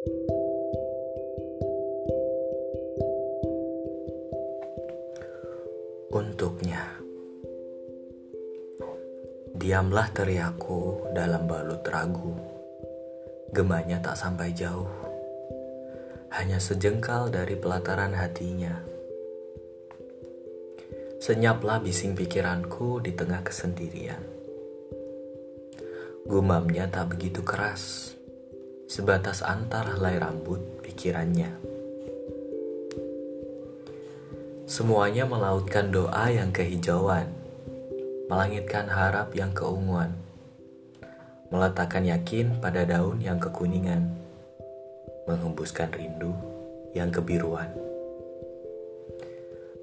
Untuknya. Diamlah teriakku dalam balut ragu. Gemanya tak sampai jauh. Hanya sejengkal dari pelataran hatinya. Senyaplah bising pikiranku di tengah kesendirian. Gumamnya tak begitu keras Sebatas antar helai rambut pikirannya Semuanya melautkan doa yang kehijauan, melangitkan harap yang keunguan, meletakkan yakin pada daun yang kekuningan, menghembuskan rindu yang kebiruan.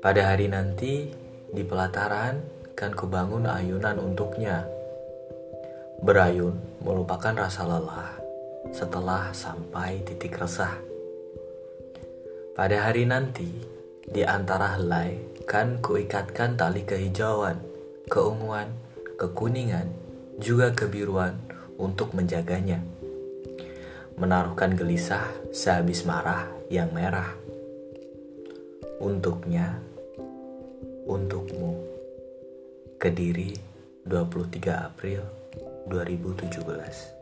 Pada hari nanti, di pelataran, kan kubangun ayunan untuknya. Berayun melupakan rasa lelah setelah sampai titik resah. Pada hari nanti, di antara helai kan kuikatkan tali kehijauan, keunguan, kekuningan, juga kebiruan untuk menjaganya. Menaruhkan gelisah sehabis marah yang merah. Untuknya, untukmu. Kediri 23 April 2017